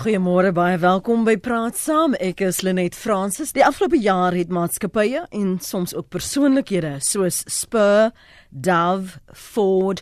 Goeiemôre, baie welkom by Praat Saam. Ek is Lenet Fransis. Die afgelope jaar het maatskappye en soms ook persoonlikhede soos Spur, Dove, Ford,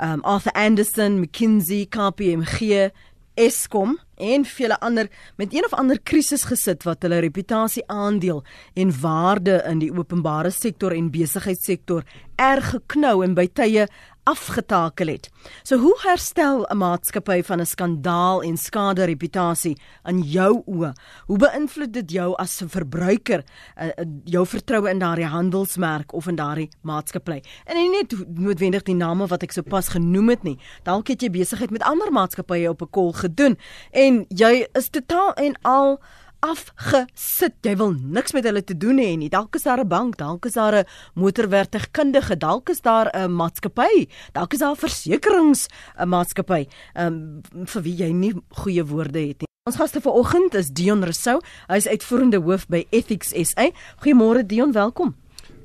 um, Arthur Anderson, McKinsey, KPMG, Eskom en vele ander met een of ander krisis gesit wat hulle reputasie aandeel en waarde in die openbare sektor en besigheidssektor erg geknou en by tye afgetakel het. So hoe herstel 'n maatskappy van 'n skandaal en skade reputasie in jou oë? Hoe beïnvloed dit jou as 'n verbruiker, uh, jou vertroue in daardie handelsmerk of in daardie maatskappy? En nie net noodwendig die name wat ek sopas genoem het nie. Dalk het jy besigheid met ander maatskappye op 'n kol gedoen en jy is totaal en al afgesit. Jy wil niks met hulle te doen hê nie. Dalk is daar 'n bank, dalk is daar 'n motorwerktuigkundige, dalk is daar 'n maatskappy, dalk is daar 'n versekerings 'n maatskappy, um, vir wie jy nie goeie woorde het nie. Ons gaste vanoggend is Dion Rousseau. Hy is uitvoerende hoof by Ethics SA. Goeiemôre Dion, welkom.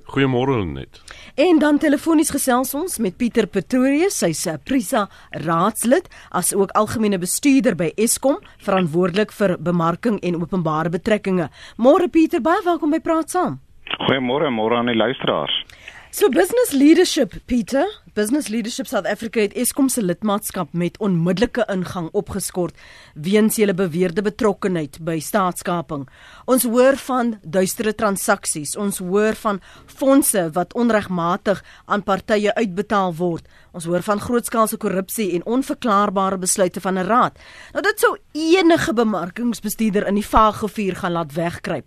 Goeiemôre net. En dan telefonies gesels ons met Pieter Pretorius, hy's 'n Prisa raadslid, as ook algemene bestuurder by Eskom, verantwoordelik vir bemarking en openbare betrekkinge. Môre Pieter, baie welkom by Praat Saam. Goeiemôre, môre aan die luisteraars. So business leadership Peter, Business Leadership South Africa het Eskom se lidmaatskap met onmiddellike ingang opgeskort weens hulle beweerde betrokkeheid by staatskaping. Ons hoor van duistere transaksies, ons hoor van fondse wat onregmatig aan partye uitbetaal word. Ons hoor van grootskaalse korrupsie en onverklaarbare besluite van 'n raad. Nou dit sou enige bemarkingsbestuurder in die vaaggevuur gaan laat wegkruip.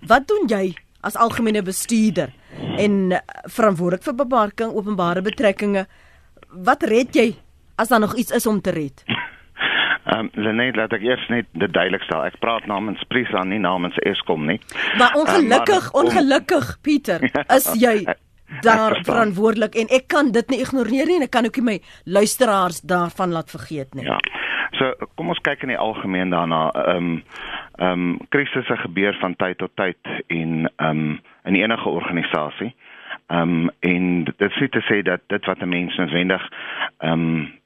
Wat doen jy as algemene bestuurder en eh, verantwoordelik vir bemarking, openbare betrekkinge. Wat red jy as daar nog iets is om te red? Ehm um, Lenet, laat ek eers net dit duidelik stel. Ek praat namens Prisa, nie namens Eskom nie. Maar ongelukkig, um, maar, ongelukkig. Pieter, is jy daar verantwoordelik en ek kan dit nie ignoreer nie en ek kan ook nie my luisteraars daarvan laat vergeet nie. Ja. So kom ons kyk in die algemeen daarna. Ehm um, ehm um, krisisse gebeur van tyd tot tyd en ehm um, in enige organisasie. Ehm um, en dit sê te sê dat dit wat 'n mens noodwendig ehm um,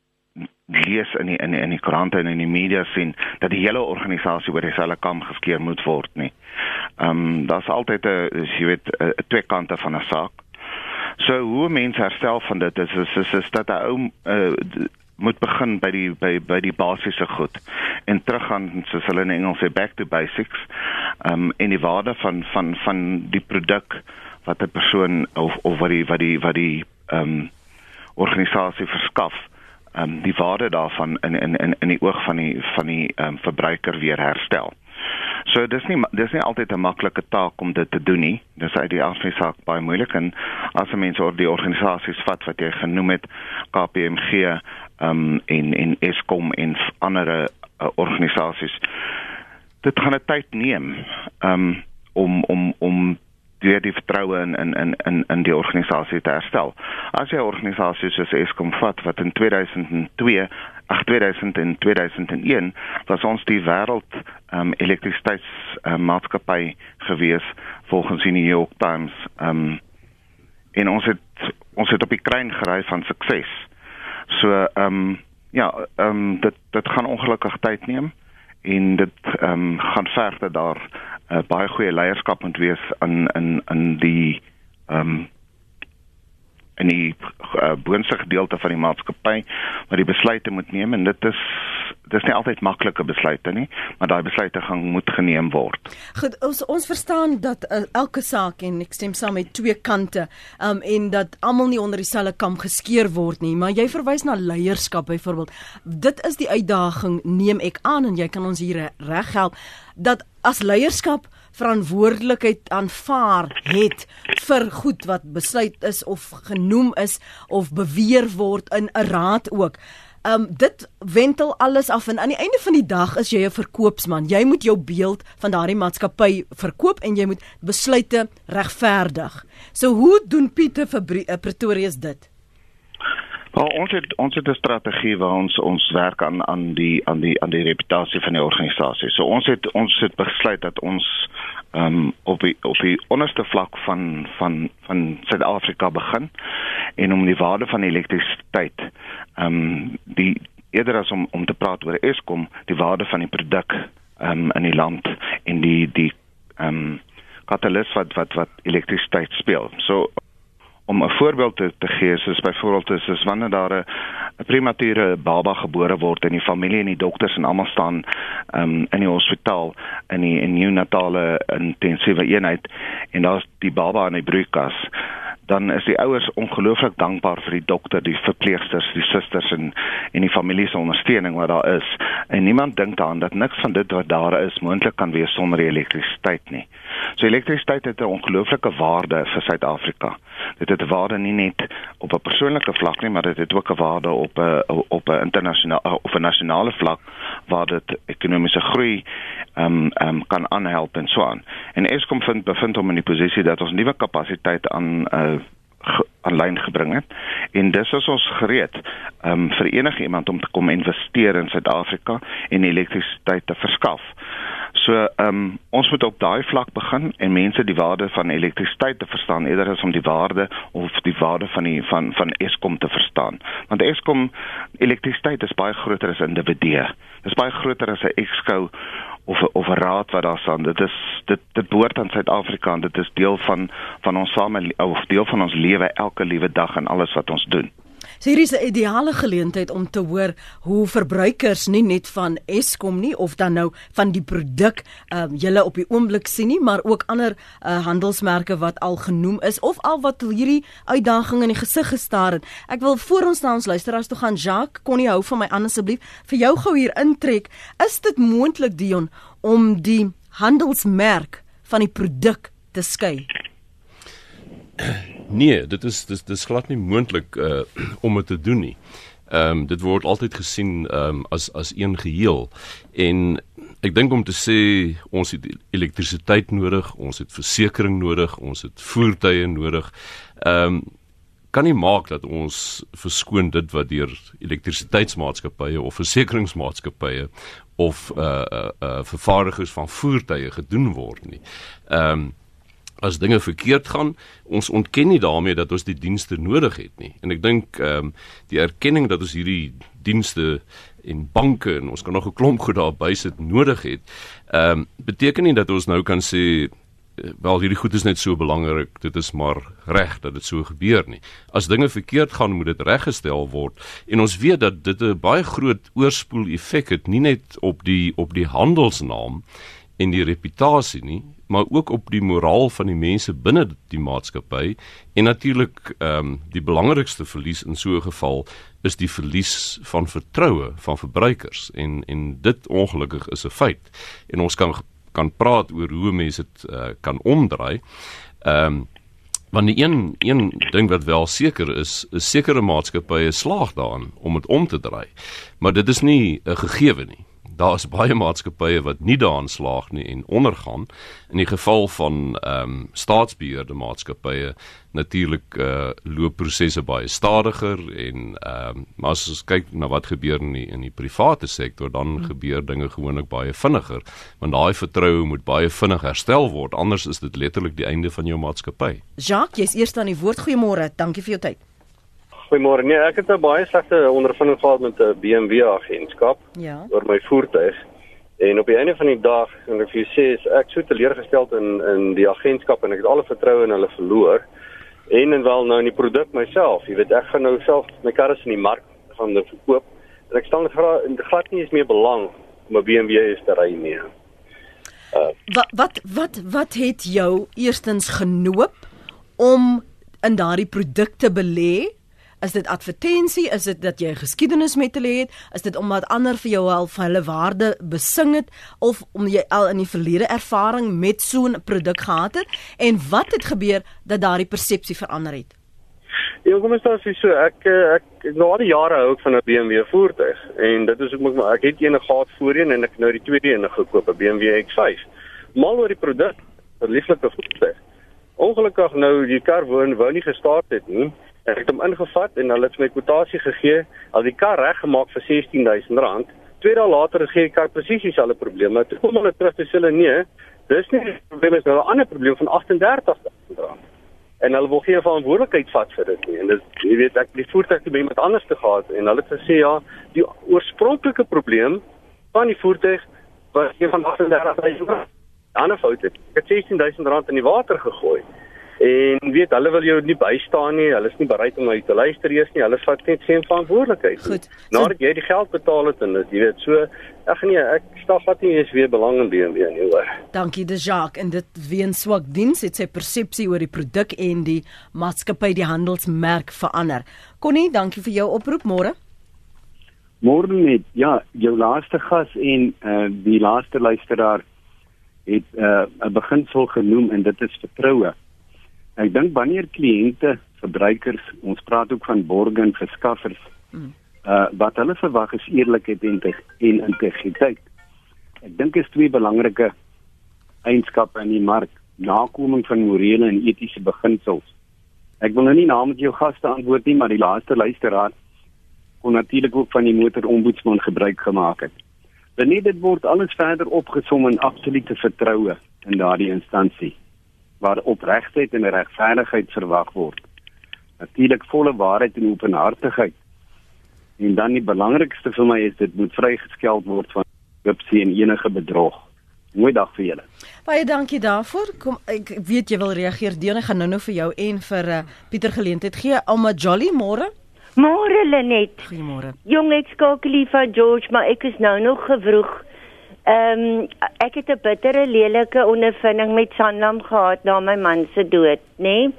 lees in die, in die, in die koerante en in die media sien dat die hele organisasie oor dieselfde kam geskeer moet word nie. Ehm um, daar's altyd 'n jy weet 'n twee kante van 'n saak. So hoe mense herstel van dit is is is, is dat 'n ou uh, moet begin by die by by die basiese goed en teruggaan soos hulle in Engels sê back to basics. Ehm um, en die waarde van van van die produk wat 'n persoon of of wat die wat die wat die ehm um, organisasie verskaf. Ehm um, die waarde daarvan in in in in die oog van die van die ehm um, verbruiker weer herstel. So dis nie dis nie altyd 'n maklike taak om dit te doen nie. Dis uit die afsny saak baie moeilik en as mense oor die organisasies vat wat jy genoem het KPMG um, en en Eskom en ander uh, organisasies. Dit gaan 'n tyd neem um, om om om weer die vertroue in in in in die organisasie te herstel. As jy organisasies soos Eskom vat wat in 2002 ag 2000 en 2001 was ons die wêreld um, elektrisiteitsmaatskappy uh, gewees volgens die New York Times um, en ons het ons het op die kruin gery van sukses. So ehm um, ja, ehm um, dit dit gaan ongelukkig tyd neem en dit ehm um, gaan verder daar uh, baie goeie leierskap moet wees in in in die ehm um, in die uh, boonste gedeelte van die maatskappy wat die besluite moet neem en dit is dis nie altyd maklike besluite nie, maar daai besluite gaan moet geneem word. Goed, ons ons verstaan dat uh, elke saak en ek stem saam met twee kante, um en dat almal nie onder dieselfde kam geskeer word nie, maar jy verwys na leierskap byvoorbeeld. Dit is die uitdaging, neem ek aan en jy kan ons hier reghelp dat as leierskap verantwoordelikheid aanvaar het vir goed wat besluit is of genoem is of beweer word in 'n raad ook. Um dit wentel alles af en aan die einde van die dag is jy 'n verkoopsman. Jy moet jou beeld van daardie maatskappy verkoop en jy moet besluite regverdig. So hoe doen Pieter vir eh, Pretoria dit? Well, ons het ons het 'n strategie waar ons ons werk aan aan die aan die aan die reputasie van die organisasie. So ons het ons het besluit dat ons ehm um, op die op die onderste vlak van van van Suid-Afrika begin en om die waarde van elektrisiteit ehm um, die eerder as om om te praat oor Eskom, die waarde van die produk um, in die land en die die ehm um, katalis wat wat wat elektrisiteit speel. So om 'n voorbeeld te, te gee, soos byvoorbeeld is as wanneer daar 'n premature baba gebore word en die familie en die dokters en almal staan um, in die hospitaal in die in neonatale intensiewe eenheid en daar's die baba in die broeikas dan is die ouers ongelooflik dankbaar vir die dokter, die verpleegsters, die susters en en die familie se ondersteuning wat daar is. En niemand dink daaraan dat niks van dit wat daar is moontlik kan wees sonder elektrisiteit nie. So elektrisiteit het 'n ongelooflike waarde vir Suid-Afrika. Dit het 'n waarde nie net op 'n persoonlike vlak nie, maar dit het ook 'n waarde op 'n op 'n internasionale of 'n nasionale vlak waar dit ekonomiese groei ehm um, ehm um, kan aanhelp en so aan. En Eskom vind bevind hom in die posisie dat ons nuwe kapasiteit aan uh aanlyn gebring het en dis is ons gereed um, vir enige iemand om te kom investeer in Suid-Afrika en elektrisiteit te verskaf. So ehm um, ons moet op daai vlak begin en mense die waarde van elektrisiteit te verstaan eerder as om die waarde of die waarde van die van van Eskom te verstaan. Want Eskom elektrisiteit is baie groter as individue. Dit is baie groter as 'n exco of of 'n raad wat daar staan. Dit is dit dit behoort aan Suid-Afrika en dit is deel van van ons same of deel van ons lewe elke liewe dag en alles wat ons doen. So hier is 'n ideale geleentheid om te hoor hoe verbruikers nie net van Eskom nie of dan nou van die produk ehm um, julle op die oomblik sien nie, maar ook ander uh, handelsmerke wat al genoem is of al wat hierdie uitdaging in die gesig gestaar het. Ek wil voor ons na ons luisteraars toe gaan, Jacques, kon jy hou van my aan asseblief vir jou gou hier intrek. Is dit moontlik Dion om die handelsmerk van die produk te skei? Nee, dit is dis dis glad nie moontlik uh om dit te doen nie. Ehm um, dit word altyd gesien ehm um, as as een geheel en ek dink om te sê ons het elektrisiteit nodig, ons het versekerings nodig, ons het voertuie nodig. Ehm um, kan nie maak dat ons verskoon dit wat deur elektrisiteitsmaatskappye of versekeringsmaatskappye of uh uh, uh vervaardigers van voertuie gedoen word nie. Ehm um, as dinge verkeerd gaan, ons ontken nie daarmee dat ons die dienste nodig het nie. En ek dink ehm um, die erkenning dat ons hierdie dienste en banke en ons kan nog 'n klomp goed daar bysit nodig het, ehm um, beteken nie dat ons nou kan sê eh, wel hierdie goed is net so belangrik, dit is maar reg dat dit so gebeur nie. As dinge verkeerd gaan, moet dit reggestel word en ons weet dat dit 'n baie groot oorspoel effek het nie net op die op die handelsnaam en die reputasie nie, maar ook op die moraal van die mense binne die maatskappy en natuurlik ehm um, die belangrikste verlies in so 'n geval is die verlies van vertroue van verbruikers en en dit ongelukkig is 'n feit en ons kan kan praat oor hoe mense dit uh, kan omdraai. Ehm um, want die een een ding wat wel seker is, is sekere maatskappye slaag daarin om dit om te draai. Maar dit is nie 'n gegewe nie daar is baie maatskappye wat nie daarin slaag nie en ondergaan. In die geval van ehm um, staatsbeheerde maatskappye natuurlik uh, loop prosesse baie stadiger en ehm um, maar as ons kyk na wat gebeur in die, in die private sektor dan hmm. gebeur dinge gewoonlik baie vinniger want daai vertroue moet baie vinnig herstel word anders is dit letterlik die einde van jou maatskappy. Jacques, jy's eers aan die woord. Goeiemôre. Dankie vir jou tyd. Goeiemôre. Nee, ek het 'n baie slegte ondervinding gehad met 'n BMW agentskap ja. oor my voertuig. En op die einde van die dag, en ek vir jou sê, is ek so teleurgestel in in die agentskap en ek het alle vertroue in hulle verloor. En en wel nou in die produk myself. Jy weet, ek gaan nou self my karre in die mark gaan dit verkoop. En ek staan glad nie eens meer belang om 'n BMW is te ry nie. Uh, wat wat wat wat het jou eerstens genoop om in daardie produkte belê Is dit advertensie? Is dit dat jy geskiedenis met hulle het? Is dit omdat ander vir jou al hulle waarde besing het of om jy al in die verlede ervaring met so 'n produk gehad het? En wat het gebeur dat daardie persepsie verander het? Ja, kom ons sê so, ek eh, ek nou al die jare hou ek van 'n BMW voertuig en dit is ook maar ek het een gehad voorheen en ek nou die tweede een gekoop, 'n BMW X5. Mal oor die produk, 'n lieflike voertuig. Ongelukkig nou die kar woon wou nie gestart het nie Ek het hom ingevat en hulle het my kwotasie gegee, al die kar reggemaak vir R16000. Twee dae later gee die kar presies dieselfde probleme. Toe kom hulle terug te sê hulle nee, dis nie die probleem is nou 'n ander probleem van R38000. en hulle wil geen verantwoordelikheid vat vir dit nie. En dit jy weet ek die voertuig het by iemand anders te gehad en hulle het gesê ja, die oorspronklike probleem van die voertuig was een van 38000 rand. Ander fout het. Ek het 16000 rand in die water gegooi. En weet hulle wil jou nie bystaan nie. Hulle is nie bereid om na jou te luister eers nie. Hulle vat net geen verantwoordelikheid. Goed. Nadat jy die geld betaal het en dit, jy weet, so ag nee, ek stel glad nie eens weer belang in BMW nie, hoor. Dankie De Jacques en dit weens swak diens het sy persepsie oor die produk en die maatskappy die handelsmerk verander. Connie, dankie vir jou oproep môre. Môre net. Ja, jou laaste gas en uh die laaste luisteraar het uh 'n beginsel genoem en dit is vertroue. Ek dink wanneer kliënte, verbruikers, ons praat ook van borgers en verskaffers, mm. uh wat hulle verwag is eerlikheid en, en integriteit. Ek dink is twee belangrike eienskappe in die mark, nakoming van morele en etiese beginsels. Ek wil nou nie namens jou gaste antwoord nie, maar die laaste luisteraar kon natuurlik ook van die motorombudsman gebruik gemaak het. Benet dit word alles verder opgesom in absolute vertroue in daardie instansie waar opregtheid en regverdigheid verwag word. Natuurlik volle waarheid en openhartigheid. En dan die belangrikste vir my is dit moet vrygeskeld word van korrupsie en enige bedrog. Mooi dag vir julle. Baie dankie daarvoor. Kom ek weet jy wil reageer. Deon ek gaan nou-nou vir jou en vir uh, Pieter geleentheid gee. Alma Jolly môre. Môre Lenet. Goeiemôre. Jong ek skakel lief van George, maar ek is nou nog gevroeg. Ehm um, ek het 'n bittere lelike ondervinding met Sanlam gehad na my man se dood, nê? Nee?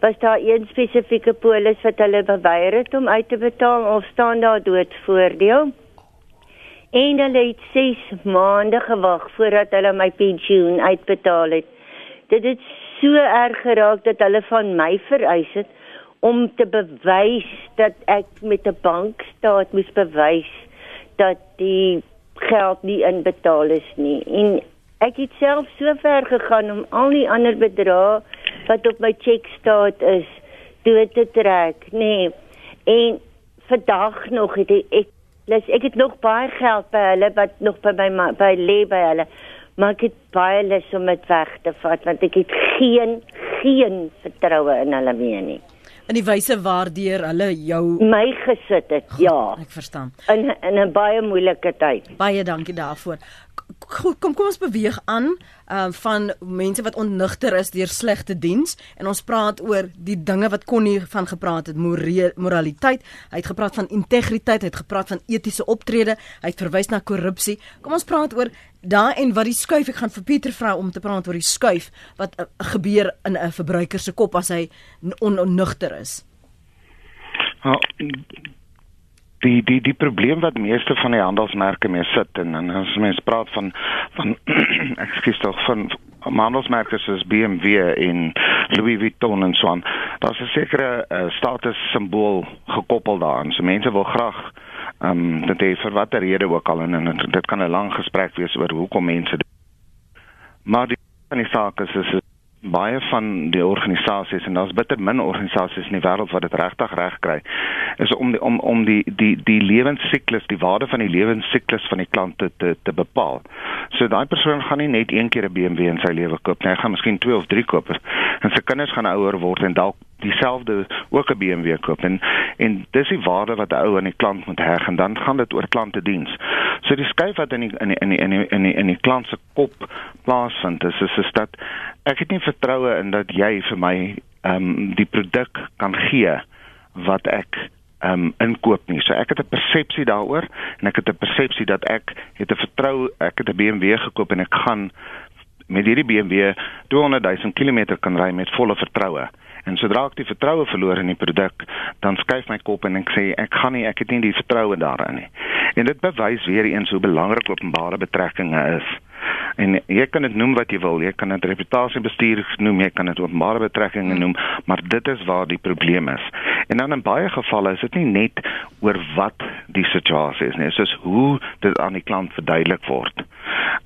Was daar een spesifieke polis wat hulle beweier het om uit te betaal of staan daar doodvoordeel? En hulle het 6 maande gewag voordat hulle my pensioen uitbetaal het. Dit het so erg geraak dat hulle van my vereis het om te bewys dat ek met 'n bankstaat moes bewys dat die geld nie inbetaal is nie. En ek het self so ver gegaan om al die ander bedrae wat op my cheque staat is toe te trek, nê. Nee. En vandag nog het ek les ek het nog baie geld by hulle wat nog by my by lê by hulle. Maar ek het baie lus om dit weg te vat want ek het geen geen vertroue in hulle meer nie in die wyse waardeur hulle jou my gesit het. Goed, ja. Ek verstaan. In in 'n baie moeilike tyd. Baie dankie daarvoor. Goed, kom kom ons beweeg aan uh van mense wat onnugter is deur slegte diens en ons praat oor die dinge wat Connie van gepraat het, more, moraliteit, hy het gepraat van integriteit, hy het gepraat van etiese optrede, hy het verwys na korrupsie. Kom ons praat oor daai en wat die skuif ek gaan vir Pieter vra om te praat oor die skuif wat uh, gebeur in 'n verbruiker se kop as hy onnugter is. Nou, die die die probleem wat meeste van die handelsmerke mee sit en, en as mense praat van van ekskuus tog van handelsmerke soos BMW en Louis Vuitton en so aan daar's 'n sekere uh, status simbool gekoppel daaraan so mense wil graag ehm um, dit is vir watter rede ook al en, en dit kan 'n lang gesprek wees oor hoekom mense dit. maar die van die saak is is baie van die organisasies en daar's bitter min organisasies in die wêreld wat dit regtig reg kry is om die, om om die die die lewensiklus die waarde van die lewensiklus van die klant te te, te bepaal. So daai persoon gaan nie net een keer 'n BMW in sy lewe koop nie, hy gaan miskien 2 of 3 koop en sy kinders gaan ouer word en dalk dieselfde ook 'n BMW koop en en dis die waarde wat 'n ou aan die klant moet heg en dan gaan dit oor klantediens. So die skuif wat in die in die in die in die in die, in die klant se kop plaasvind is is is dat ek het nie vertroue in dat jy vir my ehm um, die produk kan gee wat ek ehm um, inkoop nie. So ek het 'n persepsie daaroor en ek het 'n persepsie dat ek het 'n vertrou ek het 'n BMW gekoop en ek gaan met hierdie BMW 200 000 km kan ry met volle vertroue. En sodra ek die vertroue verloor in die produk, dan skuif my kop en ek sê ek gaan nie, ek het nie die vertroue daarin nie. En dit bewys weer eens hoe belangrik openbare betrekkinge is. En jy kan dit noem wat jy wil, jy kan dit reputasiebestuur noem, jy kan dit openbare betrekkinge noem, maar dit is waar die probleem is. En dan in baie gevalle is dit nie net oor wat die situasie is nie, dit is hoe dit aan die klant verduidelik word.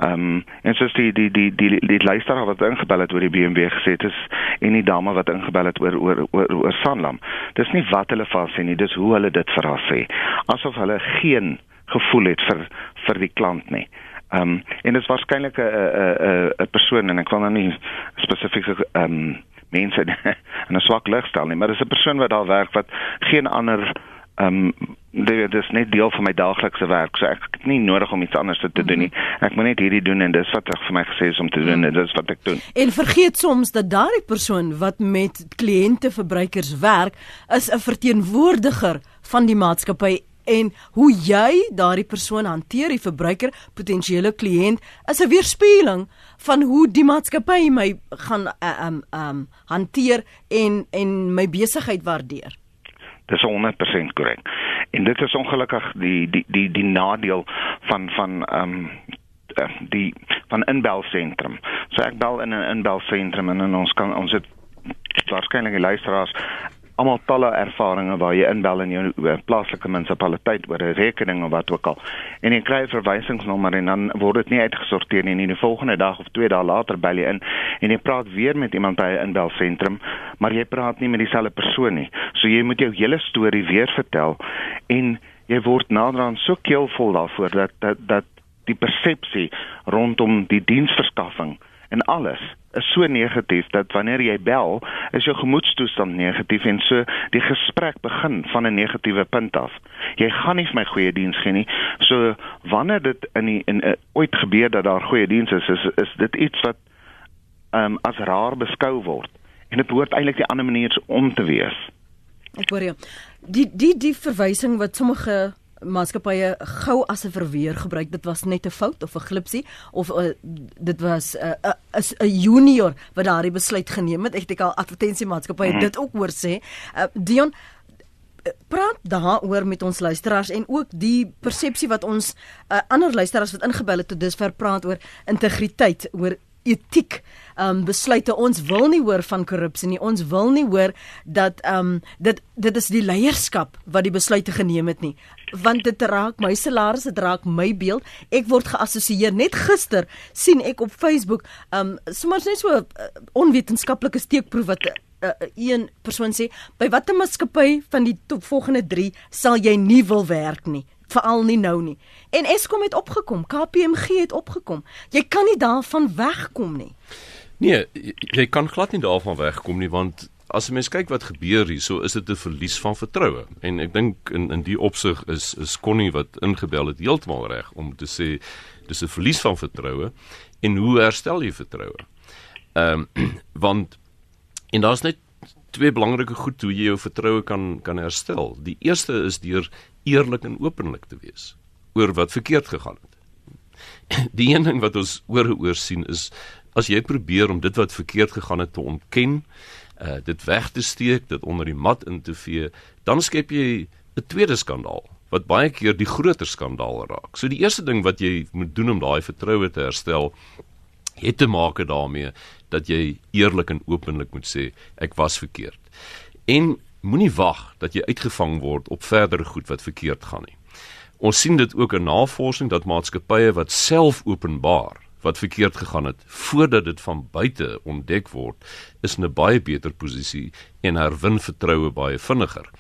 Ehm um, en soos die die die die die, die luisteraar wat ingebel het oor die BMW gesê het is en die dame wat ingebel het oor oor oor, oor Sanlam. Dis nie wat hulle vas sê nie, dis hoe hulle dit vir haar sê. Asof hulle geen gevoel het vir vir die klant nie. Ehm um, en dit is waarskynlik 'n 'n 'n 'n persoon en ek wil nou nie spesifiek ehm um, mense in 'n swak lig stel nie, maar dis 'n persoon wat daar werk wat geen ander ehm um, dit is net deel van my daaglikse werk, so ek het nie nodig om iets anders te doen nie. Ek moet net hierdie doen en dis wat vir my gesê is om te doen en dis wat ek doen. En vergeet soms dat daardie persoon wat met kliënte verbruikers werk, is 'n verteenwoordiger van die maatskappy en hoe jy daardie persoon hanteer, die verbruiker, potensiële kliënt, is 'n weerspieëling van hoe die maatskappy my gaan uh, um um hanteer en en my besigheid waardeer. Dis 100% korrek. En dit is ongelukkig die die die die nadeel van van ehm um, die van inbelsentrum. So ek bel in 'n inbelsentrum en, en ons kan ons het waarskynlik die luisteraars almal talle ervarings waar jy inbel in jou eh, plaaslike munisipaliteit oor 'n rekening of wat ook al. En jy kry 'n verwysingsnommer en dan word dit nie uitgesorteer nie. En die volgende dag of 2 dae later bel jy in en jy praat weer met iemand by 'n inbelsentrum, maar jy praat nie met dieselfde persoon nie. So jy moet jou hele storie weer vertel en jy word naderhand so keelvol daarvoor dat dat dat die persepsie rondom die diensverskaffing en alles is so negatief dat wanneer jy bel, is jou gemoedstoestand negatief en so die gesprek begin van 'n negatiewe punt af. Jy gaan nie vir my goeie diens gee nie. So wanneer dit in die, in uh, ooit gebeur dat daar goeie diens is, is is dit iets wat ehm um, as raar beskou word en dit behoort eintlik die ander manier om te wees. Ek hoor jou. Die die die verwysing wat sommige maatskappye gou as 'n verweer gebruik. Dit was net 'n fout of 'n glipsie of uh, dit was 'n uh, is 'n junior wat daardie besluit geneem het. Ek het al advertensie maatskappye mm. dit ook hoor sê. Uh, Dion praat daaroor met ons luisteraars en ook die persepsie wat ons uh, ander luisteraars wat ingebel het tot dusver praat oor integriteit, oor etiek um besluite. Ons wil nie hoor van korrupsie nie. Ons wil nie hoor dat um dit dit is die leierskap wat die besluite geneem het nie. Want dit raak my salaris dit raak my beeld. Ek word geassosieer. Net gister sien ek op Facebook um sommer net so uh, onwetenskaplike steekproef wat uh, een persoon sê by watter maatskappy van die volgende 3 sal jy nie wil werk nie veral nie nou nie. En Eskom het opgekom, KPMG het opgekom. Jy kan nie daarvan wegkom nie. Nee, jy kan glad nie daarvan wegkom nie want as jy mens kyk wat gebeur hier, so is dit 'n verlies van vertroue. En ek dink in in die opsig is is Connie wat ingebel het heeltemal reg om te sê dis 'n verlies van vertroue en hoe herstel jy vertroue? Ehm um, want en daar's net twee belangrike goed hoe jy jou vertroue kan kan herstel. Die eerste is deur eerlik en openlik te wees oor wat verkeerd gegaan het. Die een ding wat ons oor oor sien is as jy probeer om dit wat verkeerd gegaan het te ontken, uh dit weg te steek, dit onder die mat in te vee, dan skep jy 'n tweede skandaal wat baie keer die groter skandaal raak. So die eerste ding wat jy moet doen om daai vertroue te herstel, het te maak daarmee dat jy eerlik en openlik moet sê ek was verkeerd. En moenie wag dat jy uitgevang word op verdere goed wat verkeerd gaan nie. Ons sien dit ook in navorsing dat maatskappye wat self openbaar wat verkeerd gegaan het voordat dit van buite ontdek word, is in 'n baie beter posisie en herwin vertroue baie vinniger.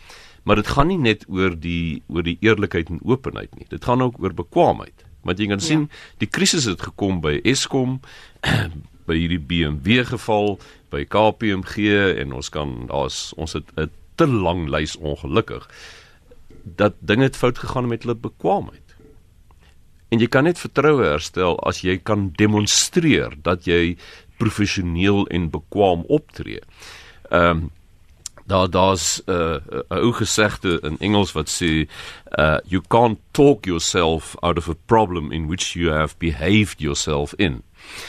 Maar dit gaan nie net oor die oor die eerlikheid en openheid nie. Dit gaan ook oor bekwaamheid. Want jy kan ja. sien, die krisis het gekom by Eskom, by hierdie BMW geval, by KPMG en ons kan daar's ons het 'n te lang lys ongelukkig dat dinge het fout gegaan met hulle bekwaamheid. En jy kan net vertroue herstel as jy kan demonstreer dat jy professioneel en bekwaam optree. Ehm um, daar daar's 'n uh, 'n ou gesegde in Engels wat sê uh you can't talk yourself out of a problem in which you have behaved yourself in.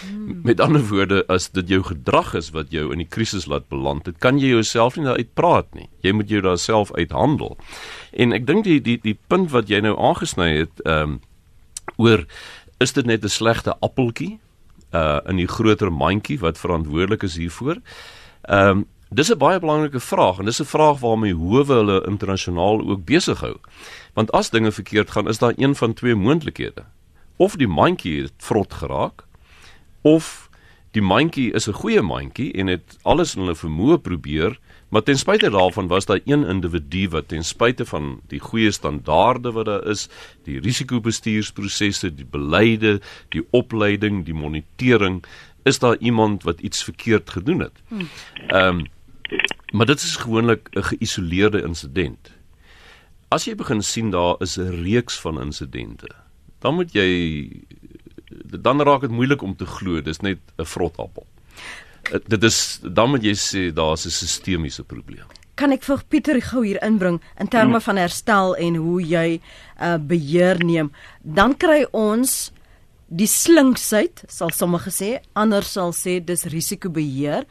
Hmm. Met ander woorde, as dit jou gedrag is wat jou in die krisis laat beland, dit kan jy jouself nie daaruit praat nie. Jy moet jou daar self uithandel. En ek dink die die die punt wat jy nou aangesny het, ehm um, oor is dit net 'n slegte appeltjie uh in die groter mandjie wat verantwoordelik is hiervoor? Ehm um, Dis 'n baie belangrike vraag en dis 'n vraag waarmee howe hulle internasionaal ook besig hou. Want as dinge verkeerd gaan, is daar een van twee moontlikhede. Of die mandjie het vrot geraak of die mandjie is 'n goeie mandjie en het alles in hulle vermoë probeer, maar ten spyte daarvan was daar een individu wat ten spyte van die goeie standaarde wat daar is, die risikobestuursprosesse, die beleide, die opleiding, die monitering is daar iemand wat iets verkeerd gedoen het. Ehm um, maar dit is gewoonlik 'n geïsoleerde insident. As jy begin sien daar is 'n reeks van insidente, dan moet jy dan raak dit moeilik om te glo dis net 'n vrotappel. Eh, dit is dan moet jy sê daar's 'n sistemiese probleem. Kan ek vir Pieter gou hier inbring in terme van herstel en hoe jy uh, beheer neem? Dan kry ons die slinksheid, sal sommige sê, ander sal sê dis risikobeheer.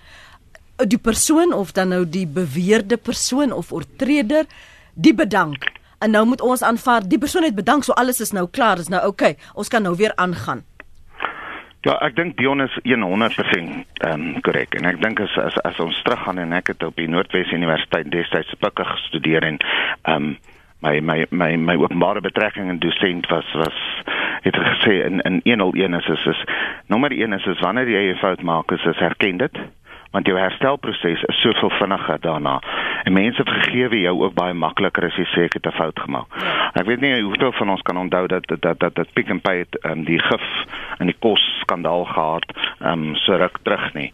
Die persoon of dan nou die beweerde persoon of oortreder, die bedank. En nou moet ons aanvaar die persoon het bedank, so alles is nou klaar, is nou. Okay, ons kan nou weer aangaan. Ja, ek dink Dion is 100% ehm um, korrek en ek dink as, as as ons teruggaan en ek het op die Noordwes Universiteit destyds spikke gestudeer en ehm um, my my my my openbare betrekking en dosent was was het gesê in in 101 is is, is nommer 1 is is wanneer jy 'n fout maak is, is erken dit want jou herstelproses is soveel vinniger daarna. En mense vergewe jou ook baie makliker as jy sê ek het 'n fout gemaak. Ek weet nie hoeveel van ons kan onthou dat dat dat dat, dat Pick n Pay het um, die gif in die kos skandaal gehad, um, so ruk terug nie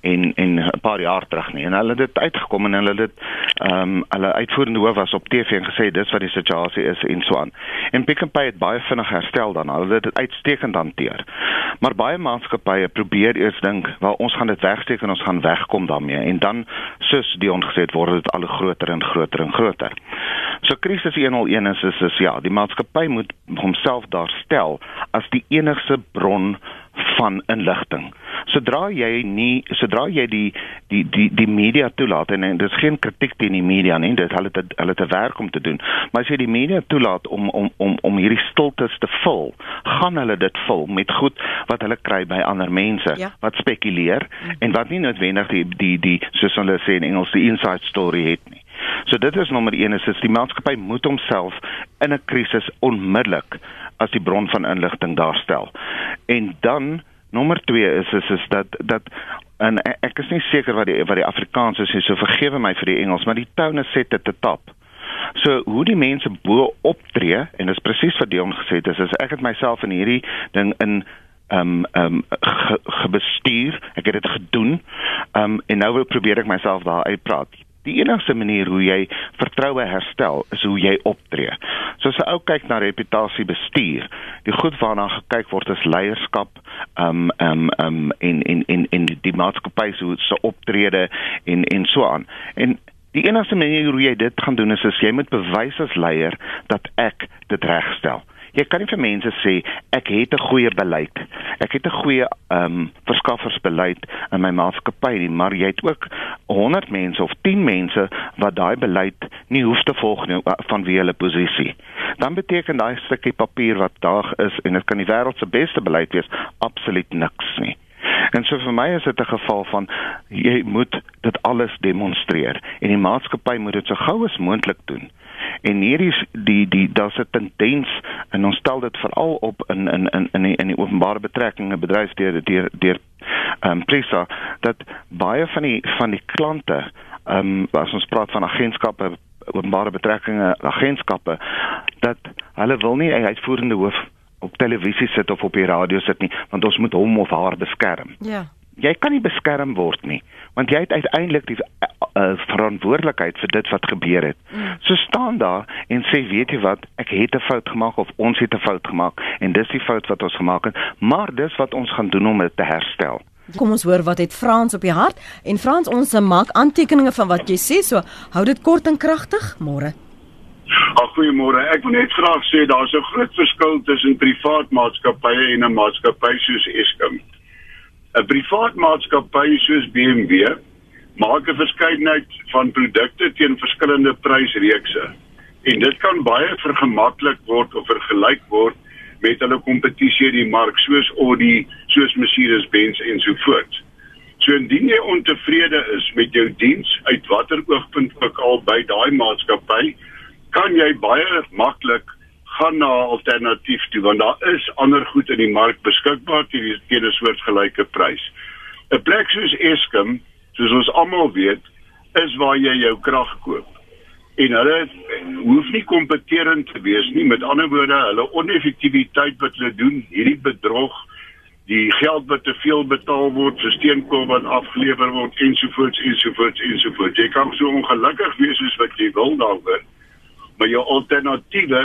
en en 'n paar jaar terug nie en hulle het dit uitgekom en hulle dit ehm um, hulle uitvoerende hoof was op TV en gesê dis wat die situasie is en so aan. En Pick n Pay het baie vinnig herstel dan. Hulle het dit uitstekend hanteer. Maar baie maatskappye probeer eers dink, "Wel, ons gaan dit wegsteek en ons gaan wegkom daarmee." En dan soos die ongesê word dit al groter en groter en groter. So krisis 101 is is, is ja, die maatskappy moet homself daar stel as die enigste bron van inligting. Sodra jy nie sodra jy die die die die media toelaat en, en dit is geen kritiek teen die media nie, dit hulle het hulle te werk om te doen. Maar as jy die media toelaat om om om om hierdie stiltes te vul, gaan hulle dit vul met goed wat hulle kry by ander mense ja. wat spekuleer mm. en wat nie noodwendig die die die soos hulle sê in Engels die inside story het nie. So dit is nommer 1 is, is die maatskappy moet homself in 'n krisis onmiddellik as die bron van inligting daarstel. En dan nommer 2 is is is dat dat en ek is nie seker wat die wat die Afrikaans is, so vergewe my vir die Engels, maar die tone set dit te tap. So hoe die mense bo optree en dis presies wat Dion gesê het, is, is ek het myself in hierdie ding in ehm um, ehm um, ge, gebestuur. Ek het dit gedoen. Ehm um, en nou wil probeer ek myself daar uitpraat. Die enigste manier hoe jy vertroue herstel is hoe jy optree. So as 'n ou kyk na reputasie bestuur, die goed waarna gekyk word is leierskap, um, um, um, in in in in die maatskappy se so optrede en en so aan. En die enigste manier hoe jy dit gaan doen is as jy moet bewys as leier dat ek dit regstel. Jy kan nie vir mense sê ek het 'n goeie beleid. Ek het 'n goeie ehm um, verskaffersbeleid in my maatskappy maar jy het ook 100 mense of 10 mense wat daai beleid nie hoef te volg nie van wie hulle posisie. Dan beteken daai stukkie papier wat daar is en dit kan die wêreld se beste beleid wees, absoluut niks nie. En so vir my is dit 'n geval van jy moet dit alles demonstreer en die maatskappy moet dit so gou as moontlik doen. En hierdie die die daar's 'n tendens en ons stel dit veral op in in in in die, in die openbare betrekkinge bedryf deur deur deur ehm um, Prisa dat baie van die van die klante ehm um, as ons praat van agentskappe openbare betrekkinge agentskappe dat hulle wil nie 'n uitvoerende hoof op televisie sit of op die radio sit nie want ons moet hom of haar beskerm. Ja. Jy kan nie beskerm word nie want jy het uiteindelik die uh, verantwoordelikheid vir dit wat gebeur het. Mm. So staan daar en sê weet jy wat ek het 'n fout gemaak of ons het 'n fout gemaak en dis die fout wat ons gemaak het maar dis wat ons gaan doen om dit te herstel. Kom ons hoor wat het Frans op die hart en Frans ons maak aantekeninge van wat jy sê so hou dit kort en kragtig môre. Ag goeiemôre. Ek wil net graag sê daar's 'n groot verskil tussen privaat maatskappye en 'n maatskappy soos Eskom. 'n Privaat maatskappy soos BMW maak 'n verskeidenheid van produkte teen verskillende prysreekse. En dit kan baie vergemaklik word of vergelyk word met hulle kompetisie in die mark soos Audi, soos Mercedes-Benz en so voort. So indien jy ontevrede is met jou diens uit watter oogpunt ook al by daai maatskappy, kan jy baie maklik gaan na 'n alternatief toe want daar is ander goed in die mark beskikbaar teen teen 'n soortgelyke prys. 'n Plek soos Eskom, soos ons almal weet, is waar jy jou krag koop. En hulle hoef nie kompeterend te wees nie. Met ander woorde, hulle oneffektiwiteit wat hulle doen, hierdie bedrog die geld wat te veel betaal word vir steenkool wat afgelewer word ensovoorts ensovoorts ensovoorts. Jy kan so ongelukkig wees soos wat jy wil daaroor, maar jou alternatiewe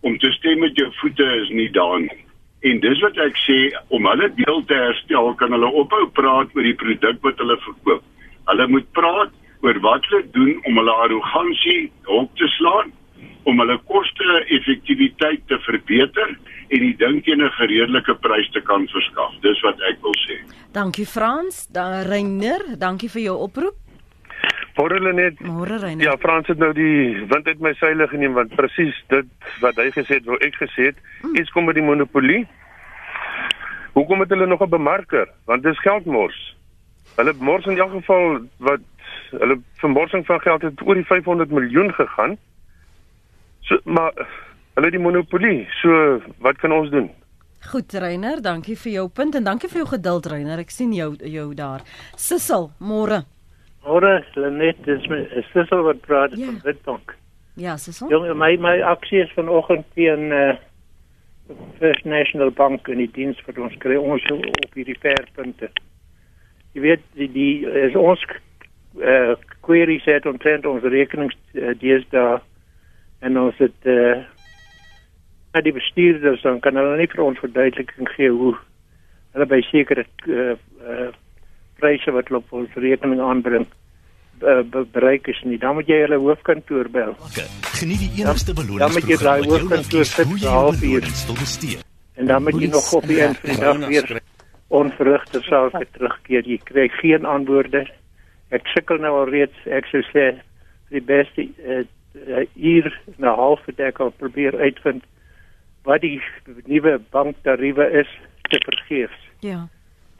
om te stem met jou voete is nie daar nie. En dis wat ek sê, om hulle deel te herstel, kan hulle ophou praat oor die produk wat hulle verkoop. Hulle moet praat oor wat hulle doen om hulle arrogansie op te slaan, om hulle koste-effektiwiteit te verbeter en die ding teen 'n redelike prys te kan verskaf. Dis wat ek wil sê. Dankie Frans, dan Reiner, dankie vir jou oproep. Môre hulle net Môre Reiner. Ja, Frans het nou die wind uit my seile geneem want presies dit wat hy gesê het, wou ek gesê het, Hmm. iets kom met die monopolie. Hoekom het hulle nog 'n bemarker? Want dis geldmors. Hulle mors in elk geval wat hulle vermorsing van geld het oor die 500 miljoen gegaan. So maar hulle die monopolie. So wat kan ons doen? Goed Reiner, dankie vir jou punt en dankie vir jou geduld Reiner. Ek sien jou jou daar. Sissel, môre. Ora, Lenet, dis my al wat praat Ja. van Witbank. Ja, Sissel. Jong, my my aksie is vanoggend teen uh First National Bank en die diens wat ons kry ons op hierdie verpunte. Jy weet die die is ons uh queries het omtrent ons rekenings uh, deesdae en ons het uh na die bestuurders dan kan hulle nie vir ons verduideliking gee hoe hulle by sekere uh, uh pryse wat hulle op ons rekening aanbring be bereik is nie. Dan moet jy hulle hoofkantoor bel. Geniet die enigste dan moet jy daai hoofkantoor sit vir jou half uur. belonings wil bestee. En dan moet jy nog op die eind van die dag weer onverrigte sake terugkeer. Jy kry geen antwoorde. Ek sukkel nou al reeds, ek sou sê vir die beste uh, uh, uur en 'n half het ek al probeer uitvind wat die nuwe banktariewe is te vergeefs. Ja.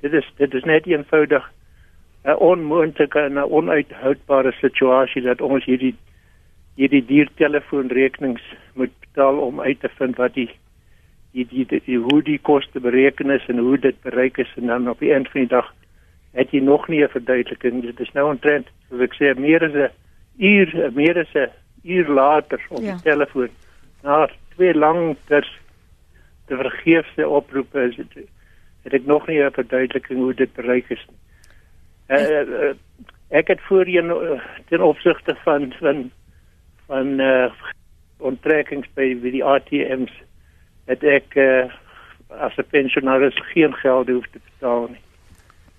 Dit is dit is net eenvoudig 'n onmoontlike en 'n onuithoudbare situasie dat ons hierdie hierdie diertelefoonrekenings moet betaal om uit te vind wat die die, die, die, die hoe die koste bereken is en hoe dit bereik is en dan op die eind van die dag het jy nog nie 'n verduideliking. Dit is nou omtrent, soos ek sê, meer as 'n uur, meer as 'n uur later op Ja. die telefoon. Na twee lang ter te vergeefse oproepe is dit het ek nog nie 'n verduideliking hoe dit bereik is nie. Uh, uh, ek het voorheen uh, ten opsigte van van van uh, onttrekkings by by die ATMs het ek uh, as 'n pensionaris geen geld hoef te betaal nie.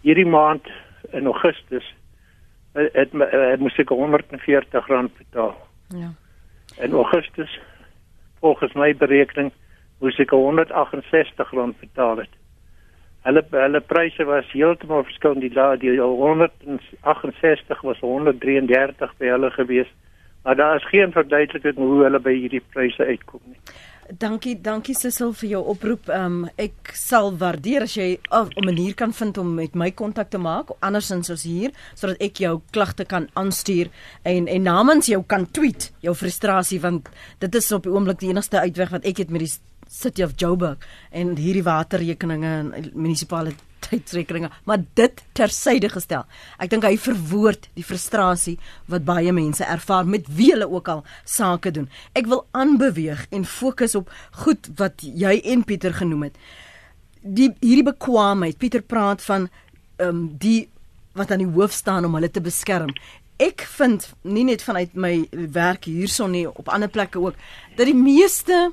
Hierdie maand in Augustus het my- uh, moes ek R140 betaal. Ja. In Augustus volgens my berekening moes ek R168 betaal het. Hulle hulle pryse was heeltemal verskillend. Die la- die 168 was 133 by hulle gewees. Maar daar is geen verduideliking hoe hulle by hierdie pryse uitkom nie. Dankie, dankie Sissel vir jou oproep. Um ek sal waardeer as jy 'n manier kan vind om met my kontak te maak, andersins as hier, sodat ek jou klagte kan aanstuur en en namens jou kan tweet jou frustrasie want dit is op die oomblik die enigste uitweg wat ek het met die City of Joburg en hierdie waterrekeninge en munisipaliteitsrekeninge, maar dit tersyde gestel. Ek dink hy verwoord die frustrasie wat baie mense ervaar met wie hulle ook al sake doen. Ek wil aanbeweeg en fokus op goed wat jy en Pieter genoem het. Die hierdie bekwaamheid. Pieter praat van ehm um, die wat aan die hoof staan om hulle te beskerm. Ek vind nie net vanuit my werk hierson nie op ander plekke ook dat die meeste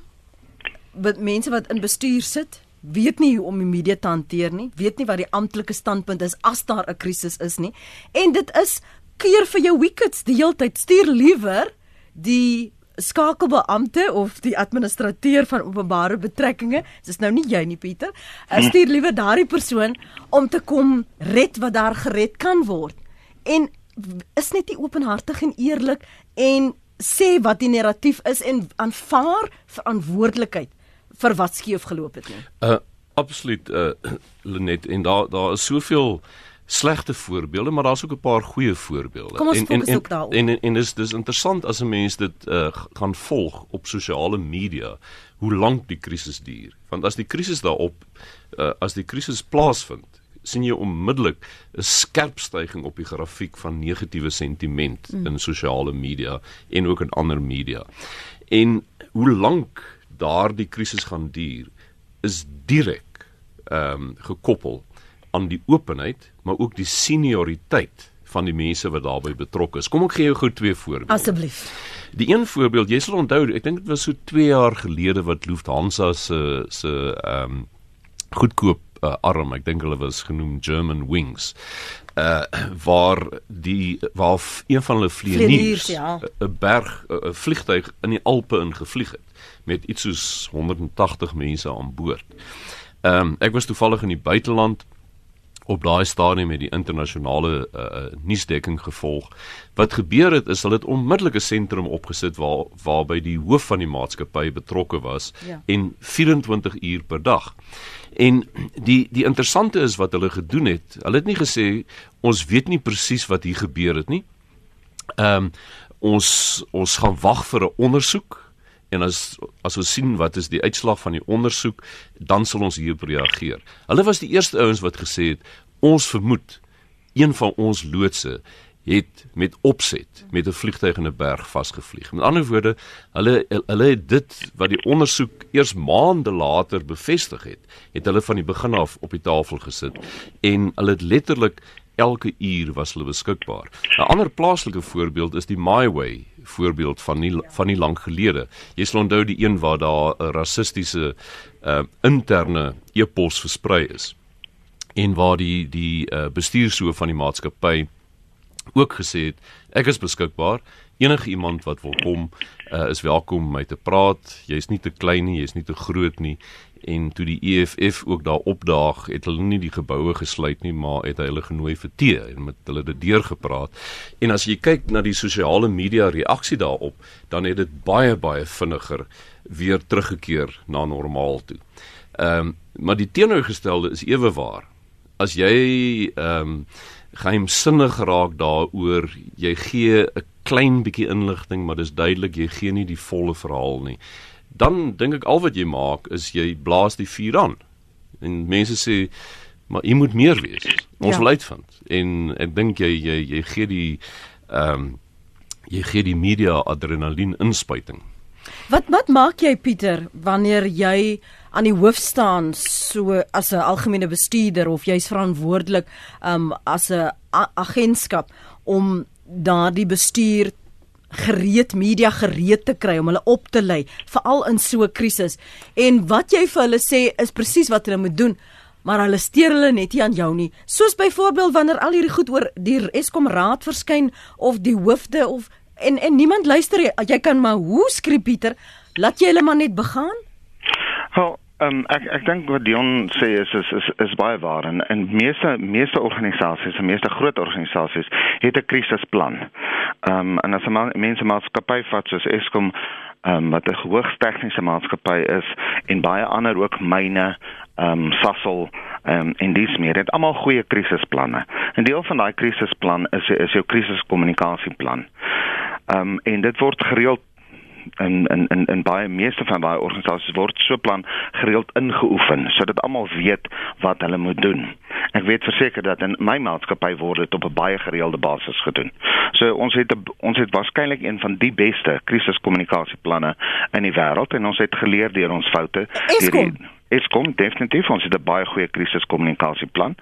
wat mense wat in bestuur sit, weet nie hoe om die media te hanteer nie, weet nie wat die amptelike standpunt is as daar 'n krisis is nie. En dit is keer vir jou wickets die hele tyd. Stuur liewer die skakelbeampte of die administrateur van openbare betrekkinge, dis nou nie jy nie Pieter, uh, stuur liewer daardie persoon om te kom red wat daar gered kan word. En is net nie openhartig en eerlik en sê wat die narratief is en aanvaar verantwoordelikheid vir wat skeef geloop het nie. Uh absoluut uh Lenet en daar daar is soveel slegte voorbeelde, maar daar's ook 'n paar goeie voorbeelde. Kom ons en, fokus en, ook. En en, en dis dis interessant as 'n mens dit uh gaan volg op sosiale media hoe lank die krisis duur. Want as die krisis daarop uh as die krisis plaasvind, sien jy onmiddellik 'n skerp stygings op die grafiek van negatiewe sentiment mm. in sosiale media en ook in ander media. En hoe lank daardie krisis gaan duur is direk ehm um, gekoppel aan die openheid, maar ook die senioriteit van die mense wat daarbey betrokke is. Kom ek gee jou gou twee voorbeelde. Asseblief. Die een voorbeeld, jy sal onthou, ek dink dit was so 2 jaar gelede wat Lufthansa se se ehm um, goedkoop uh, arm, ek dink hulle was genoem German Wings. Uh waar die waar een van hulle vlieëniers 'n ja. berg 'n vliegtyg in die Alpe ingevlieg het met iets soos 180 mense aan boord. Ehm um, ek was toevallig in die buiteland op daai stadium met die internasionale uh, nuusdekking gevolg. Wat gebeur het is hulle het onmiddellik 'n sentrum opgesit waar waarby die hoof van die maatskappy betrokke was ja. en 24 uur per dag. En die die interessante is wat hulle gedoen het. Hulle het nie gesê ons weet nie presies wat hier gebeur het nie. Ehm um, ons ons gaan wag vir 'n ondersoek en as as ons sien wat is die uitslag van die ondersoek, dan sal ons hierop reageer. Hulle was die eerste ouens wat gesê het ons vermoed een van ons loodse het met opset met 'n vliegtuig in 'n berg vasgevlieg. Met ander woorde, hulle hulle het dit wat die ondersoek eers maande later bevestig het, het hulle van die begin af op die tafel gesit en hulle het letterlik elke uur was hulle beskikbaar. 'n Ander plaaslike voorbeeld is die My Way voorbeeld van nie van nie lank gelede. Jy sal onthou die een waar daar 'n rassistiese uh, interne e-pos versprei is en waar die die uh, bestuurshoof van die maatskappy ook gesê het ek is beskikbaar enige iemand wat wil kom uh, is welkom om my te praat jy's nie te klein nie jy's nie te groot nie en toe die EFF ook daar opdaag het hulle nie die geboue gesluit nie maar het hulle genooi vir tee en met hulle dit deurgepraat en as jy kyk na die sosiale media reaksie daarop dan het dit baie baie vinniger weer teruggekeer na normaal toe. Ehm um, maar die teenoorgestelde is ewe waar. As jy ehm um, geheimsinnig raak daaroor. Jy gee 'n klein bietjie inligting, maar dis duidelik jy gee nie die volle verhaal nie. Dan dink ek al wat jy maak is jy blaas die vuur aan. En mense sê maar jy moet meer wees. Ons ja. wil uitvind. En ek dink jy jy jy gee die ehm um, jy gee die media adrenalien inspuiting. Wat wat maak jy Pieter wanneer jy aan die hoof staan so as 'n algemene bestuurder of jy's verantwoordelik um as 'n agentskap om daardie bestuur gereed media gereed te kry om hulle op te lei veral in so 'n krisis. En wat jy vir hulle sê is presies wat hulle moet doen maar hulle steur hulle net nie aan jou nie. Soos byvoorbeeld wanneer al hierdie goed oor die Eskom raad verskyn of die hoofde of en en niemand luister jy, jy kan maar hoe skree Pieter laat jy hulle maar net begaan Wel, um, ek ek dink wat Dion sê is is is, is baie waar en en meeste meeste organisasies, en meeste groot organisasies het 'n krisisplan. Ehm um, en as 'n ma mense maatskappy vat soos Eskom ehm um, wat 'n hoogs tegniese maatskappy is en baie ander ook myne ehm um, Sasol ehm um, en dis meer het almal goeie krisisplanne. 'n Deel van daai krisisplan is is jou krisiskommunikasieplan. Ehm um, en dit word gereeld in in in in baie meeste van daai organisasies word so plan gereeld ingeoefen sodat almal weet wat hulle moet doen. Ek weet verseker dat in my maatskappy word dit op 'n baie gereelde basis gedoen. So ons het ons het waarskynlik een van die beste krisiskommunikasieplanne in die wêreld en ons het geleer deur ons foute. Eskom Eskom definitief ons het 'n baie goeie krisiskommunikasieplan.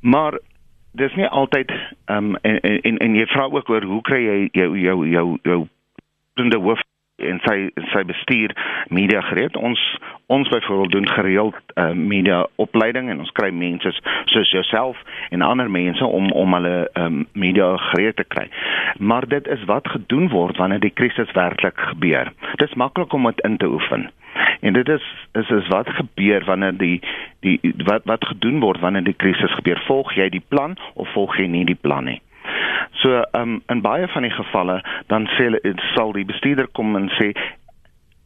Maar dis nie altyd ehm um, en, en en jy vra ook oor hoe kry jy jou jou jou jou uitvoerende hoof en sy sy bestuur media gereed. Ons ons byvoorbeeld doen gereeld uh, media opleiding en ons kry mense soos jouself en ander mense om om hulle um, media gereed te kry. Maar dit is wat gedoen word wanneer die krisis werklik gebeur. Dit is maklik om dit in te oefen. En dit is is is wat gebeur wanneer die die wat wat gedoen word wanneer die krisis gebeur. Volg jy die plan of volg jy nie die plan nie? So um in baie van die gevalle dan sê sal die bestuurder kom en sê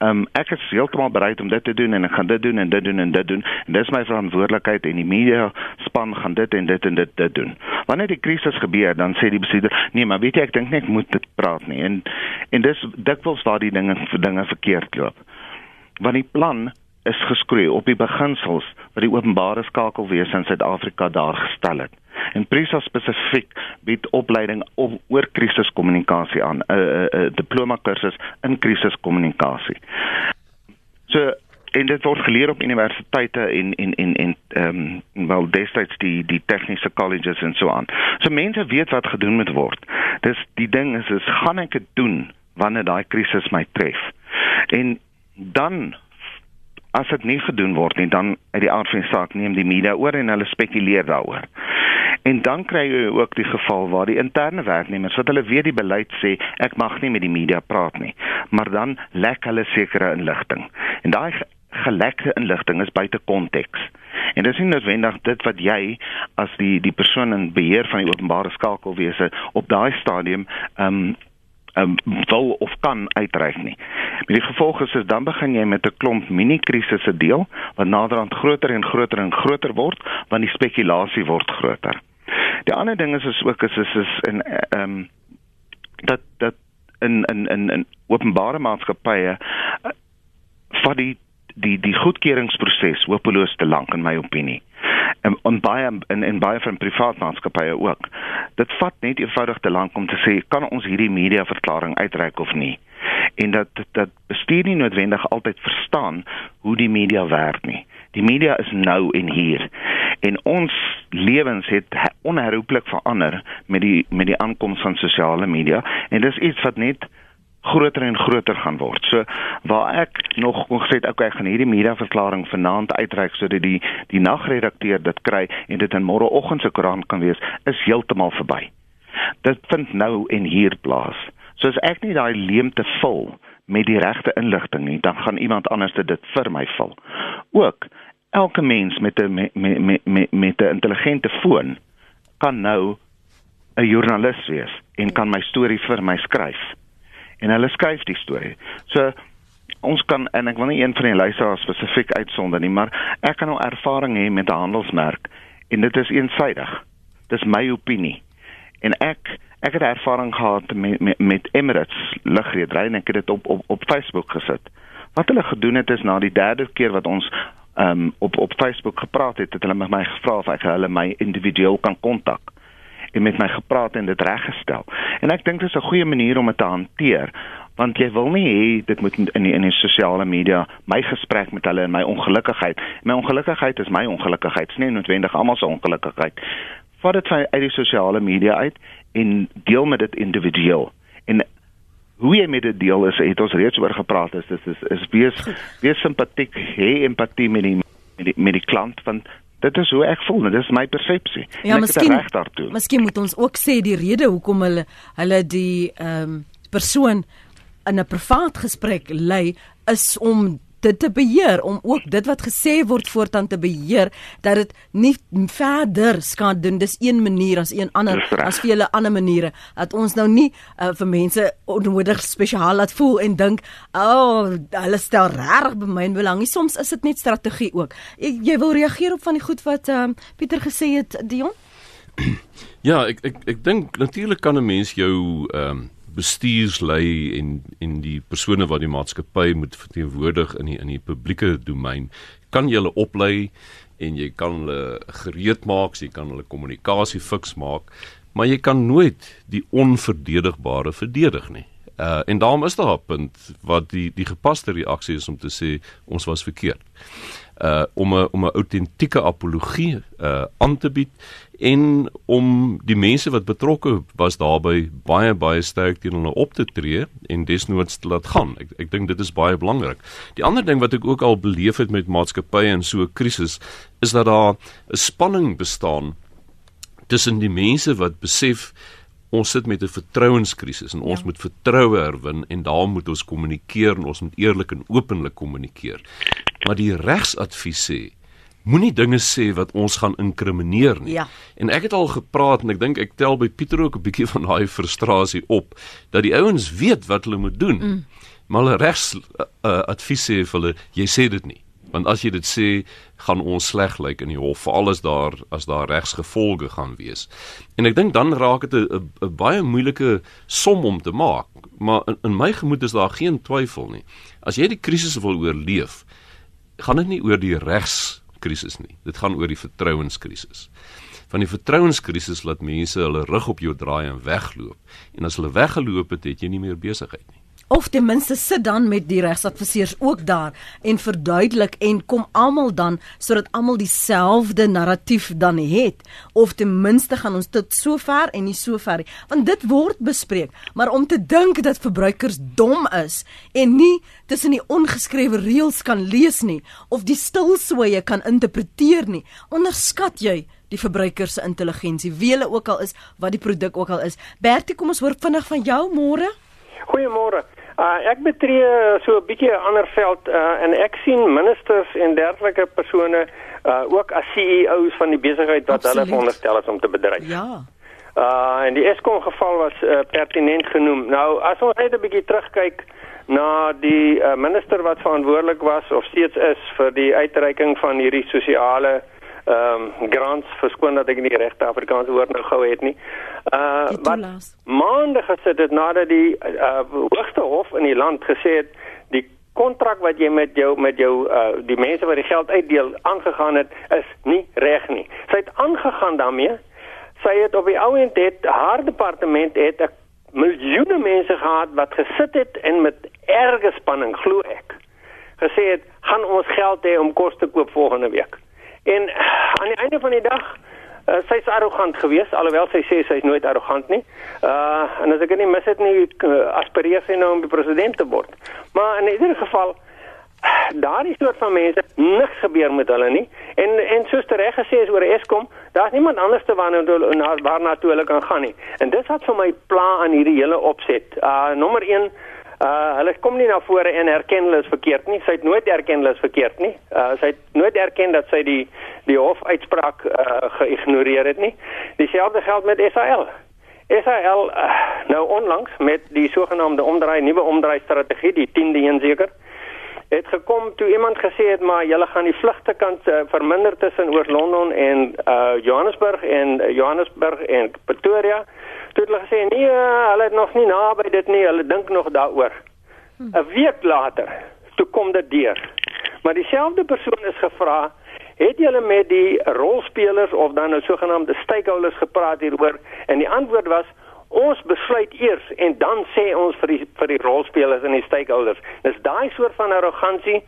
um ek is heeltemal bereid om dit te doen en ek gaan dit doen en dit doen en dit doen en dis my verantwoordelikheid en die media span gaan dit en dit en dit dit doen. Wanneer die krisis gebeur dan sê die bestuurder nee maar weet jy ek dink net moet dit praat nie en en dis dikwels waar die dinge vir dinge verkeerd loop. Want die plan is geskroei op die beginsels wat die openbare skakelwese in Suid-Afrika daar gestel het. En Prisa spesifiek bied opleiding op oor krisiskommunikasie aan, 'n uh, 'n uh, uh, diploma kursus in krisiskommunikasie. So en dit word geleer op universiteite en en en en ehm um, wel destyds die die tegniese colleges en so aan. So mense weet wat gedoen moet word. Dis die ding is is gaan ek dit doen wanneer daai krisis my tref. En dan as dit nie gedoen word nie, dan uit die aard van die saak neem die media oor en hulle spekuleer daaroor. En dan kry jy ook die geval waar die interne werknemers wat hulle weet die beleid sê ek mag nie met die media praat nie, maar dan lek hulle sekere inligting. En daai gelekte inligting is buite konteks. En dit is noodwendig dit wat jy as die die persoon in beheer van die openbare skakelwese op daai stadium ehm um, um, wil of kan uitreik nie. Met die gevolg is dit dan begin jy met 'n klomp mini krisisse deel wat naderhand groter en groter en groter word want die spekulasie word groter. Die ander ding is is ook is is, is in ehm um, dat dat in in in in openbare maatskappye uh, vir die die die goedkeuringsproses hopeloos te lank in my opinie en en baie in in baie van privaat maatskappye ook. Dit vat net eenvoudig te lank om te sê kan ons hierdie media verklaring uitreik of nie. En dat dat bestuur nie noodwendig altyd verstaan hoe die media werk nie. Die media is nou en hier. En ons lewens het onherroepelik verander met die met die aankoms van sosiale media en dis iets wat net groter en groter gaan word. So waar ek nog kon gesê het okay, ek gaan hierdie media verklaring vanaand uitreik sodat die die nagredakteur dit kry en dit in môreoggend se koerant kan wees, is heeltemal verby. Dit vind nou en hier plaas. So as ek nie daai leemte vul met die regte inligting nie, dan gaan iemand anders dit vir my vul. Ook elke mens met 'n met met met met 'n intelligente foon kan nou 'n joernalis wees en kan my storie vir my skryf en hulle skryf die storie. So ons kan en ek wil nie een van die luisteraars spesifiek uitsonder nie, maar ek kan nou ervaring hê met 'n handelsmerk en dit is eensaidig. Dis my opinie. En ek ek het ervaring gehad met met, met Emirates lugredery en ek het dit op op op Facebook gesit. Wat hulle gedoen het is na die derde keer wat ons um, op op Facebook gepraat het, het hulle met my gevra of ek hulle my individueel kan kontak en met my gepraat en dit reggestel. En ek dink dit is 'n goeie manier om dit te hanteer want jy wil nie hê dit moet in die, in die sosiale media my gesprek met hulle en my ongelukkigheid. My ongelukkigheid is my ongelukkigheid, nie noodwendig almal se ongelukkigheid. Vat dit uit die sosiale media uit en deel met dit individueel. En hoe jy met dit deel is, het ons reeds oor gepraat is, dis is is wees wees simpatiek, hê empatie met die met die, met die klant want Dit is hoe ek voel, dit is my persepsie. Ja, miskien Miskien moet ons ook sê die rede hoekom hulle hulle die ehm um, persoon in 'n privaat gesprek lei is om dit te beheer om ook dit wat gesê word voortaan te beheer dat dit nie verder skaad doen. Dis een manier as een ander as vir julle ander maniere. Dat ons nou nie uh, vir mense onnodig spesiaal laat voel en dink o oh, hulle stel reg by my belang soms is dit net strategie ook. Jy, jy wil reageer op van die goed wat um, Pieter gesê het Dion? Ja ek ek ek dink natuurlik kan 'n mens jou ehm um, bestuurslei en en die persone wat die maatskappy moet verteenwoordig in die in die publieke domein kan jy hulle oplei en jy kan hulle gereed maak, jy kan hulle kommunikasie fiks maak, maar jy kan nooit die onverdedigbare verdedig nie. Uh en daarom is daar 'n punt wat die die gepaste reaksie is om te sê ons was verkeerd. Uh om 'n om 'n autentieke apologie uh aan te bied en om die mense wat betrokke was daarbey baie baie sterk teen hulle op te tree en desnoods te laat gaan. Ek ek dink dit is baie belangrik. Die ander ding wat ek ook al beleef het met maatskappye in so 'n krisis is dat daar 'n spanning bestaan tussen die mense wat besef ons sit met 'n vertrouenskrisis en ons ja. moet vertroue herwin en daarom moet ons kommunikeer en ons moet eerlik en openlik kommunikeer. Maar die regsadvies sê moenie dinge sê wat ons gaan inkrimineer nie. Ja. En ek het al gepraat en ek dink ek tel by Pieter ook 'n bietjie van daai frustrasie op dat die ouens weet wat hulle moet doen. Mm. Maar hulle regs uh, uh, advies sê vir hulle jy sê dit nie. Want as jy dit sê, gaan ons sleg lyk like in die hof, veral as daar as daar regsgevolge gaan wees. En ek dink dan raak dit 'n baie moeilike som om te maak, maar in, in my gemoed is daar geen twyfel nie. As jy die krisis wil oorleef, gaan dit nie oor die regs krisis nie. Dit gaan oor die vertrouenskrisis. Van die vertrouenskrisis laat mense hulle rug op jou draai en wegloop. En as hulle weggeloop het, het jy nie meer besigheid nie. Of ten minste sit dan met die regsadviseurs ook daar en verduidelik en kom almal dan sodat almal dieselfde narratief dan het. Of ten minste gaan ons tot sover en nie sover nie. Want dit word bespreek maar om te dink dat verbruikers dom is en nie tussen die ongeskrewe reëls kan lees nie of die stilswye kan interpreteer nie onderskat jy die verbruiker se intelligensie wie hulle ook al is wat die produk ook al is. Bertie kom ons hoor vinnig van jou môre Goeiemôre. Uh, ek betree so 'n bietjie 'n ander veld uh, en ek sien ministers en dergelike persone uh, ook as CEO's van die besigheid wat Absoluut. hulle veronderstel is om te bedryf. Ja. Uh en die Eskom geval was uh, pertinent genoem. Nou as ons net 'n bietjie terugkyk na die uh, minister wat verantwoordelik was of steeds is vir die uitreiking van hierdie sosiale ehm um, grants verskoon dat ek nie regte Afrikaanse woord nou gou het nie. Uh wat maande gesit het nadat die uh, hoogste hof in die land gesê het die kontrak wat jy met jou met jou uh die mense wat die geld uitdeel aangegaan het is nie reg nie. Sy het aangegaan daarmee. Sy het op die ou end het haar departement het miljoene mense gehad wat gesit het en met erge spanning glo ek gesê het gaan ons geld hê om kos te koop volgende week. En aan die einde van die dag uh, sy's arrogant geweest alhoewel sy sê sy's nooit arrogant nie. Uh en as ek nie mis het nie uh, aspireer sy nou om die president te word. Maar in ieder geval daardie soort van mense niks gebeur met hulle nie. En en soos reg gesê is oor Eskom, daar's niemand anders te waarna na waarna toe hulle kan gaan nie. En dit wat vir my pla aan hierdie hele opset. Uh nommer 1 Uh hulle kom nie na vore en erken hulle is verkeerd nie. Sy het nooit erken hulle is verkeerd nie. Uh sy het nooit erken dat sy die die hof uitspraak uh geïgnoreer het nie. Dieselfde geld met SAL. SAL uh, nou onlangs met die sogenaamde omdraai nuwe omdraai strategie, die 10de een seker. Het gekom toe iemand gesê het maar julle gaan die vlugte kan uh, verminder tussen oor Londen en uh Johannesburg en uh, Johannesburg en Pretoria. Toe hulle gesê nee, hulle het nog nie naby dit nie, hulle dink nog daaroor. 'n hm. Week later, toe kom dit deur. Maar dieselfde persoon is gevra, het julle met die rolspelers of dan nou sogenaamde stakeholders gepraat hieroor? En die antwoord was Ons besluit eers en dan sê ons vir die vir die rolspelers en die stakeholders. Dis daai soort van arrogansie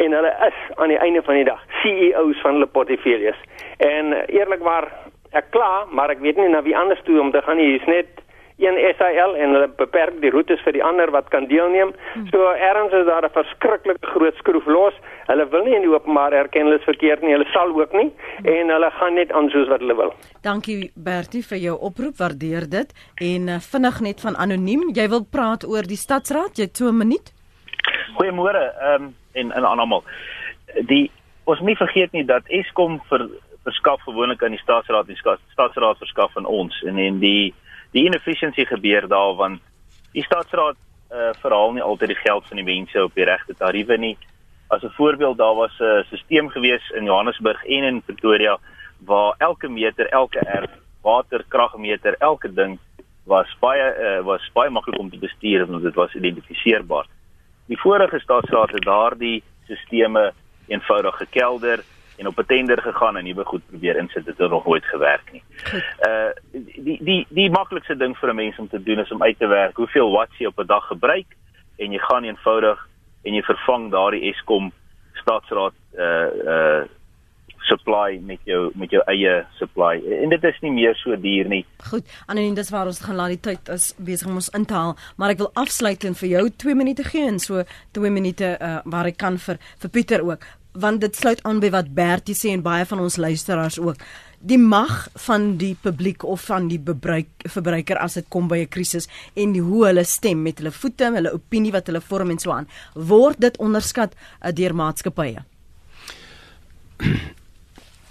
en hulle is aan die einde van die dag CEO's van hulle portefeuilles. En eerlikwaar, ek kla, maar ek weet nie na wie anders toe om te gaan nie. Hier's net een SAL en hulle beperk die roetes vir die ander wat kan deelneem. Hmm. So erns is daar 'n verskriklike groot skroef los. Hulle wil nie in die openbaar erken hulle is verkeerd nie. Hulle sal ook nie hmm. en hulle gaan net aan soos wat hulle wil. Dankie Bertie vir jou oproep. Waardeer dit. En uh, vinnig net van anoniem, jy wil praat oor die stadsraad. Jy 2 minuut. Goeiemôre. Ehm um, en en aan almal. Die ons moet nie vergeet nie dat Eskom vir verskaf gewoonlik aan die staatsraad die staatsraad verskaf aan ons en en die die inefficiency gebeur daar want die staatsraad uh, verhaal nie altyd die geld van die mense op die regte tariewe nie. As 'n voorbeeld daar was 'n stelsel gewees in Johannesburg en in Pretoria waar elke meter elke erf water kragmeter elke ding was baie uh, was baie maklik om te bestuur want dit was identifiseerbaar. Die vorige staatsraad het daardie stelsels eenvoudig gekelder en op 'n tender gegaan en nuwe goed probeer insit dit het nog nooit gewerk nie. Uh die die die maklikste ding vir 'n mens om te doen is om uit te werk hoeveel watts jy op 'n dag gebruik en jy gaan eenvoudig en jy vervang daardie Eskom staatsraad uh uh supply met jou met jou eie supply en dit is nie meer so duur nie. Goed, Anoniem, dis waar ons gaan laat die tyd is besig om ons in te haal, maar ek wil afsluit en vir jou 2 minute gee en so 2 minute uh, waar ek kan vir vir Pieter ook want dit sluit aan by wat Bertie sê en baie van ons luisteraars ook. Die mag van die publiek of van die verbruik, verbruiker as dit kom by 'n krisis en die, hoe hulle stem met hulle voete, hulle opinie wat hulle vorm en so aan, word dit onderskat uh, deur maatskappye.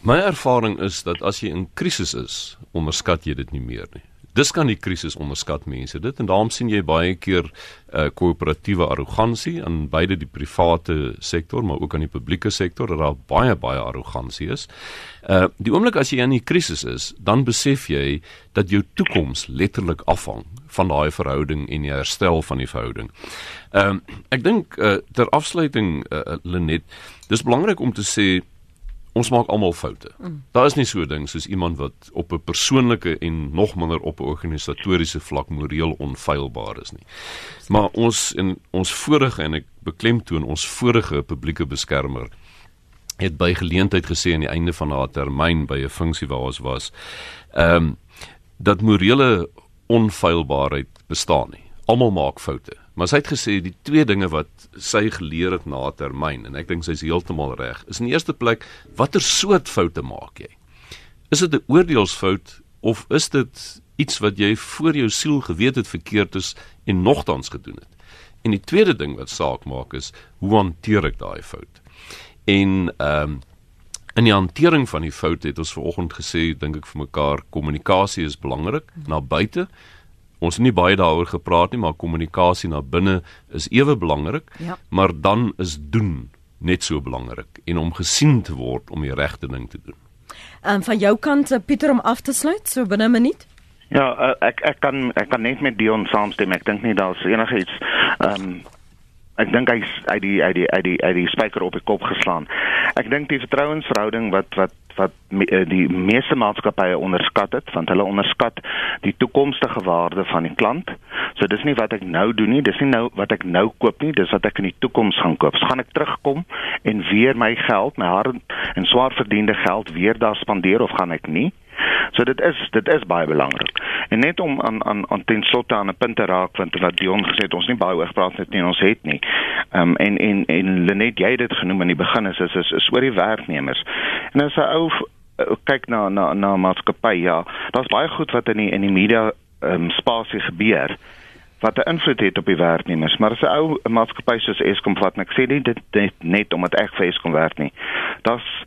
My ervaring is dat as jy in krisis is, onderskat jy dit nie meer nie. Dis kan die krisis onderskat mense dit en daarom sien jy baie keer 'n uh, koöperatiewe arrogansie aan beide die private sektor maar ook aan die publieke sektor dat daar baie baie arrogansie is. Uh die oomblik as jy in 'n krisis is, dan besef jy dat jou toekoms letterlik afhang van daai verhouding en die herstel van die verhouding. Ehm um, ek dink uh, ter afsluiting uh, Lenet, dis belangrik om te sê ons maak almal foute. Mm. Daar is nie so 'n ding soos iemand wat op 'n persoonlike en nog minder op 'n organisatoriese vlak moreel onfeilbaar is nie. Maar ons in ons vorige en ek beklemtoon ons vorige publieke beskermer het by geleentheid gesê aan die einde van haar termyn by 'n funksie waar ons was, ehm um, dat morele onfeilbaarheid bestaan nie. Almal maak foute. Maar sy het gesê die twee dinge wat sy geleer het na termyn en ek dink sy's heeltemal reg. Is in eerste plek watter soort foute maak jy? Is dit 'n oordeelsfout of is dit iets wat jy voor jou siel geweet het verkeerd is en nogtans gedoen het? En die tweede ding wat saak maak is hoe hanteer ek daai fout? En ehm um, in die hantering van die fout het ons vanoggend gesê dink ek vir mekaar kommunikasie is belangrik na buite Ons het nie baie daaroor gepraat nie, maar kommunikasie na binne is ewe belangrik. Ja. Maar dan is doen net so belangrik en om gesien te word om die regte ding te doen. En van jou kant eh, Pieter om af te sluit so binne 'n minuut. Ja, uh, ek ek kan ek kan net met Dion saamstem. Ek dink nie daar's enigiets ehm um, ek dink hy's uit die uit die uit die uit die spyker op die kop geslaan. Ek dink die vertrouensverhouding wat wat wat eh, die meeste maatskappye onderskat het, want hulle onderskat die toekomstige waarde van die klant. So dis nie wat ek nou doen nie, dis nie nou wat ek nou koop nie, dis wat ek in die toekoms gaan koop. So gaan ek terugkom en weer my geld, my hard en swaar verdiende geld weer daar spandeer of gaan ek nie? So dit is dit is baie belangrik. En net om aan aan aan ten slotte aan 'n punt te raak want wat Dion gesê het, ons nie baie oor gepraat het nie, ons het nie. Ehm um, en en en Lenet jy het dit genoem aan die begin is is is, is oor die werknemers. En as 'n ou uh, kyk na na na maatskappy, ja, daar's baie goed wat in die in die media ehm um, spasie gebeur wat 'n invloed het op die werknemers, maar as 'n ou maatskappy soos Eskom vat, ek sê nie dit net, net omdat ek vir Eskom werk nie. Daar's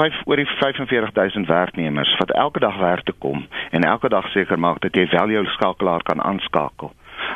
5 oor die 45000 werknemers wat elke dag werk te kom en elke dag seker maak dat jy wel jou skakelaar kan aanskakel.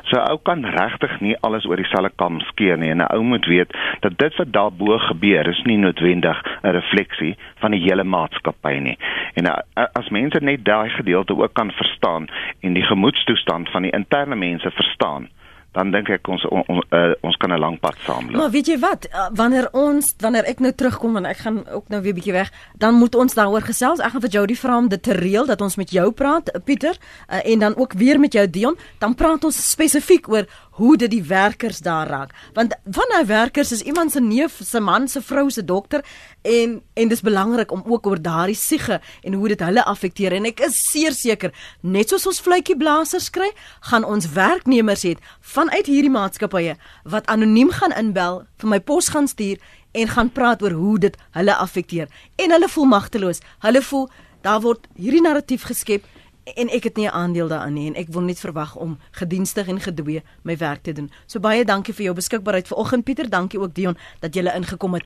So ou kan regtig nie alles oor dieselfde kam skeer nie en 'n ou moet weet dat dit wat daarbo gebeur is nie noodwendig 'n refleksie van die hele maatskappy nie. En eh, as mense net daai gedeelte ook kan verstaan en die gemoedstoestand van die interne mense verstaan, dan dink ek ons on, on, uh, ons kan 'n lang pad saamloop. Maar weet jy wat, uh, wanneer ons wanneer ek nou terugkom en ek gaan ook nou weer bietjie weg, dan moet ons daaroor gesels. Ek gaan vir Jody vra om dit te reël dat ons met jou praat, Pieter, uh, en dan ook weer met jou Dion, dan praat ons spesifiek oor hoe dit die werkers daar raak. Want van daai werkers is iemand se neef, se man, se vrou se dokter en en dis belangrik om ook oor daardie siege en hoe dit hulle affekteer en ek is seer seker net soos ons fluitjie blaasers kry, gaan ons werknemers hê vanuit hierdie maatskappye wat anoniem gaan inbel, vir my pos gaan stuur en gaan praat oor hoe dit hulle affekteer en hulle voel magteloos. Hulle voel daar word hierdie narratief geskep en ek het nie 'n aandeel daarin nie en ek wil net verwag om gedienstig en gedwee my werk te doen. So baie dankie vir jou beskikbaarheid vanoggend Pieter, dankie ook Dion dat jy ingekom het.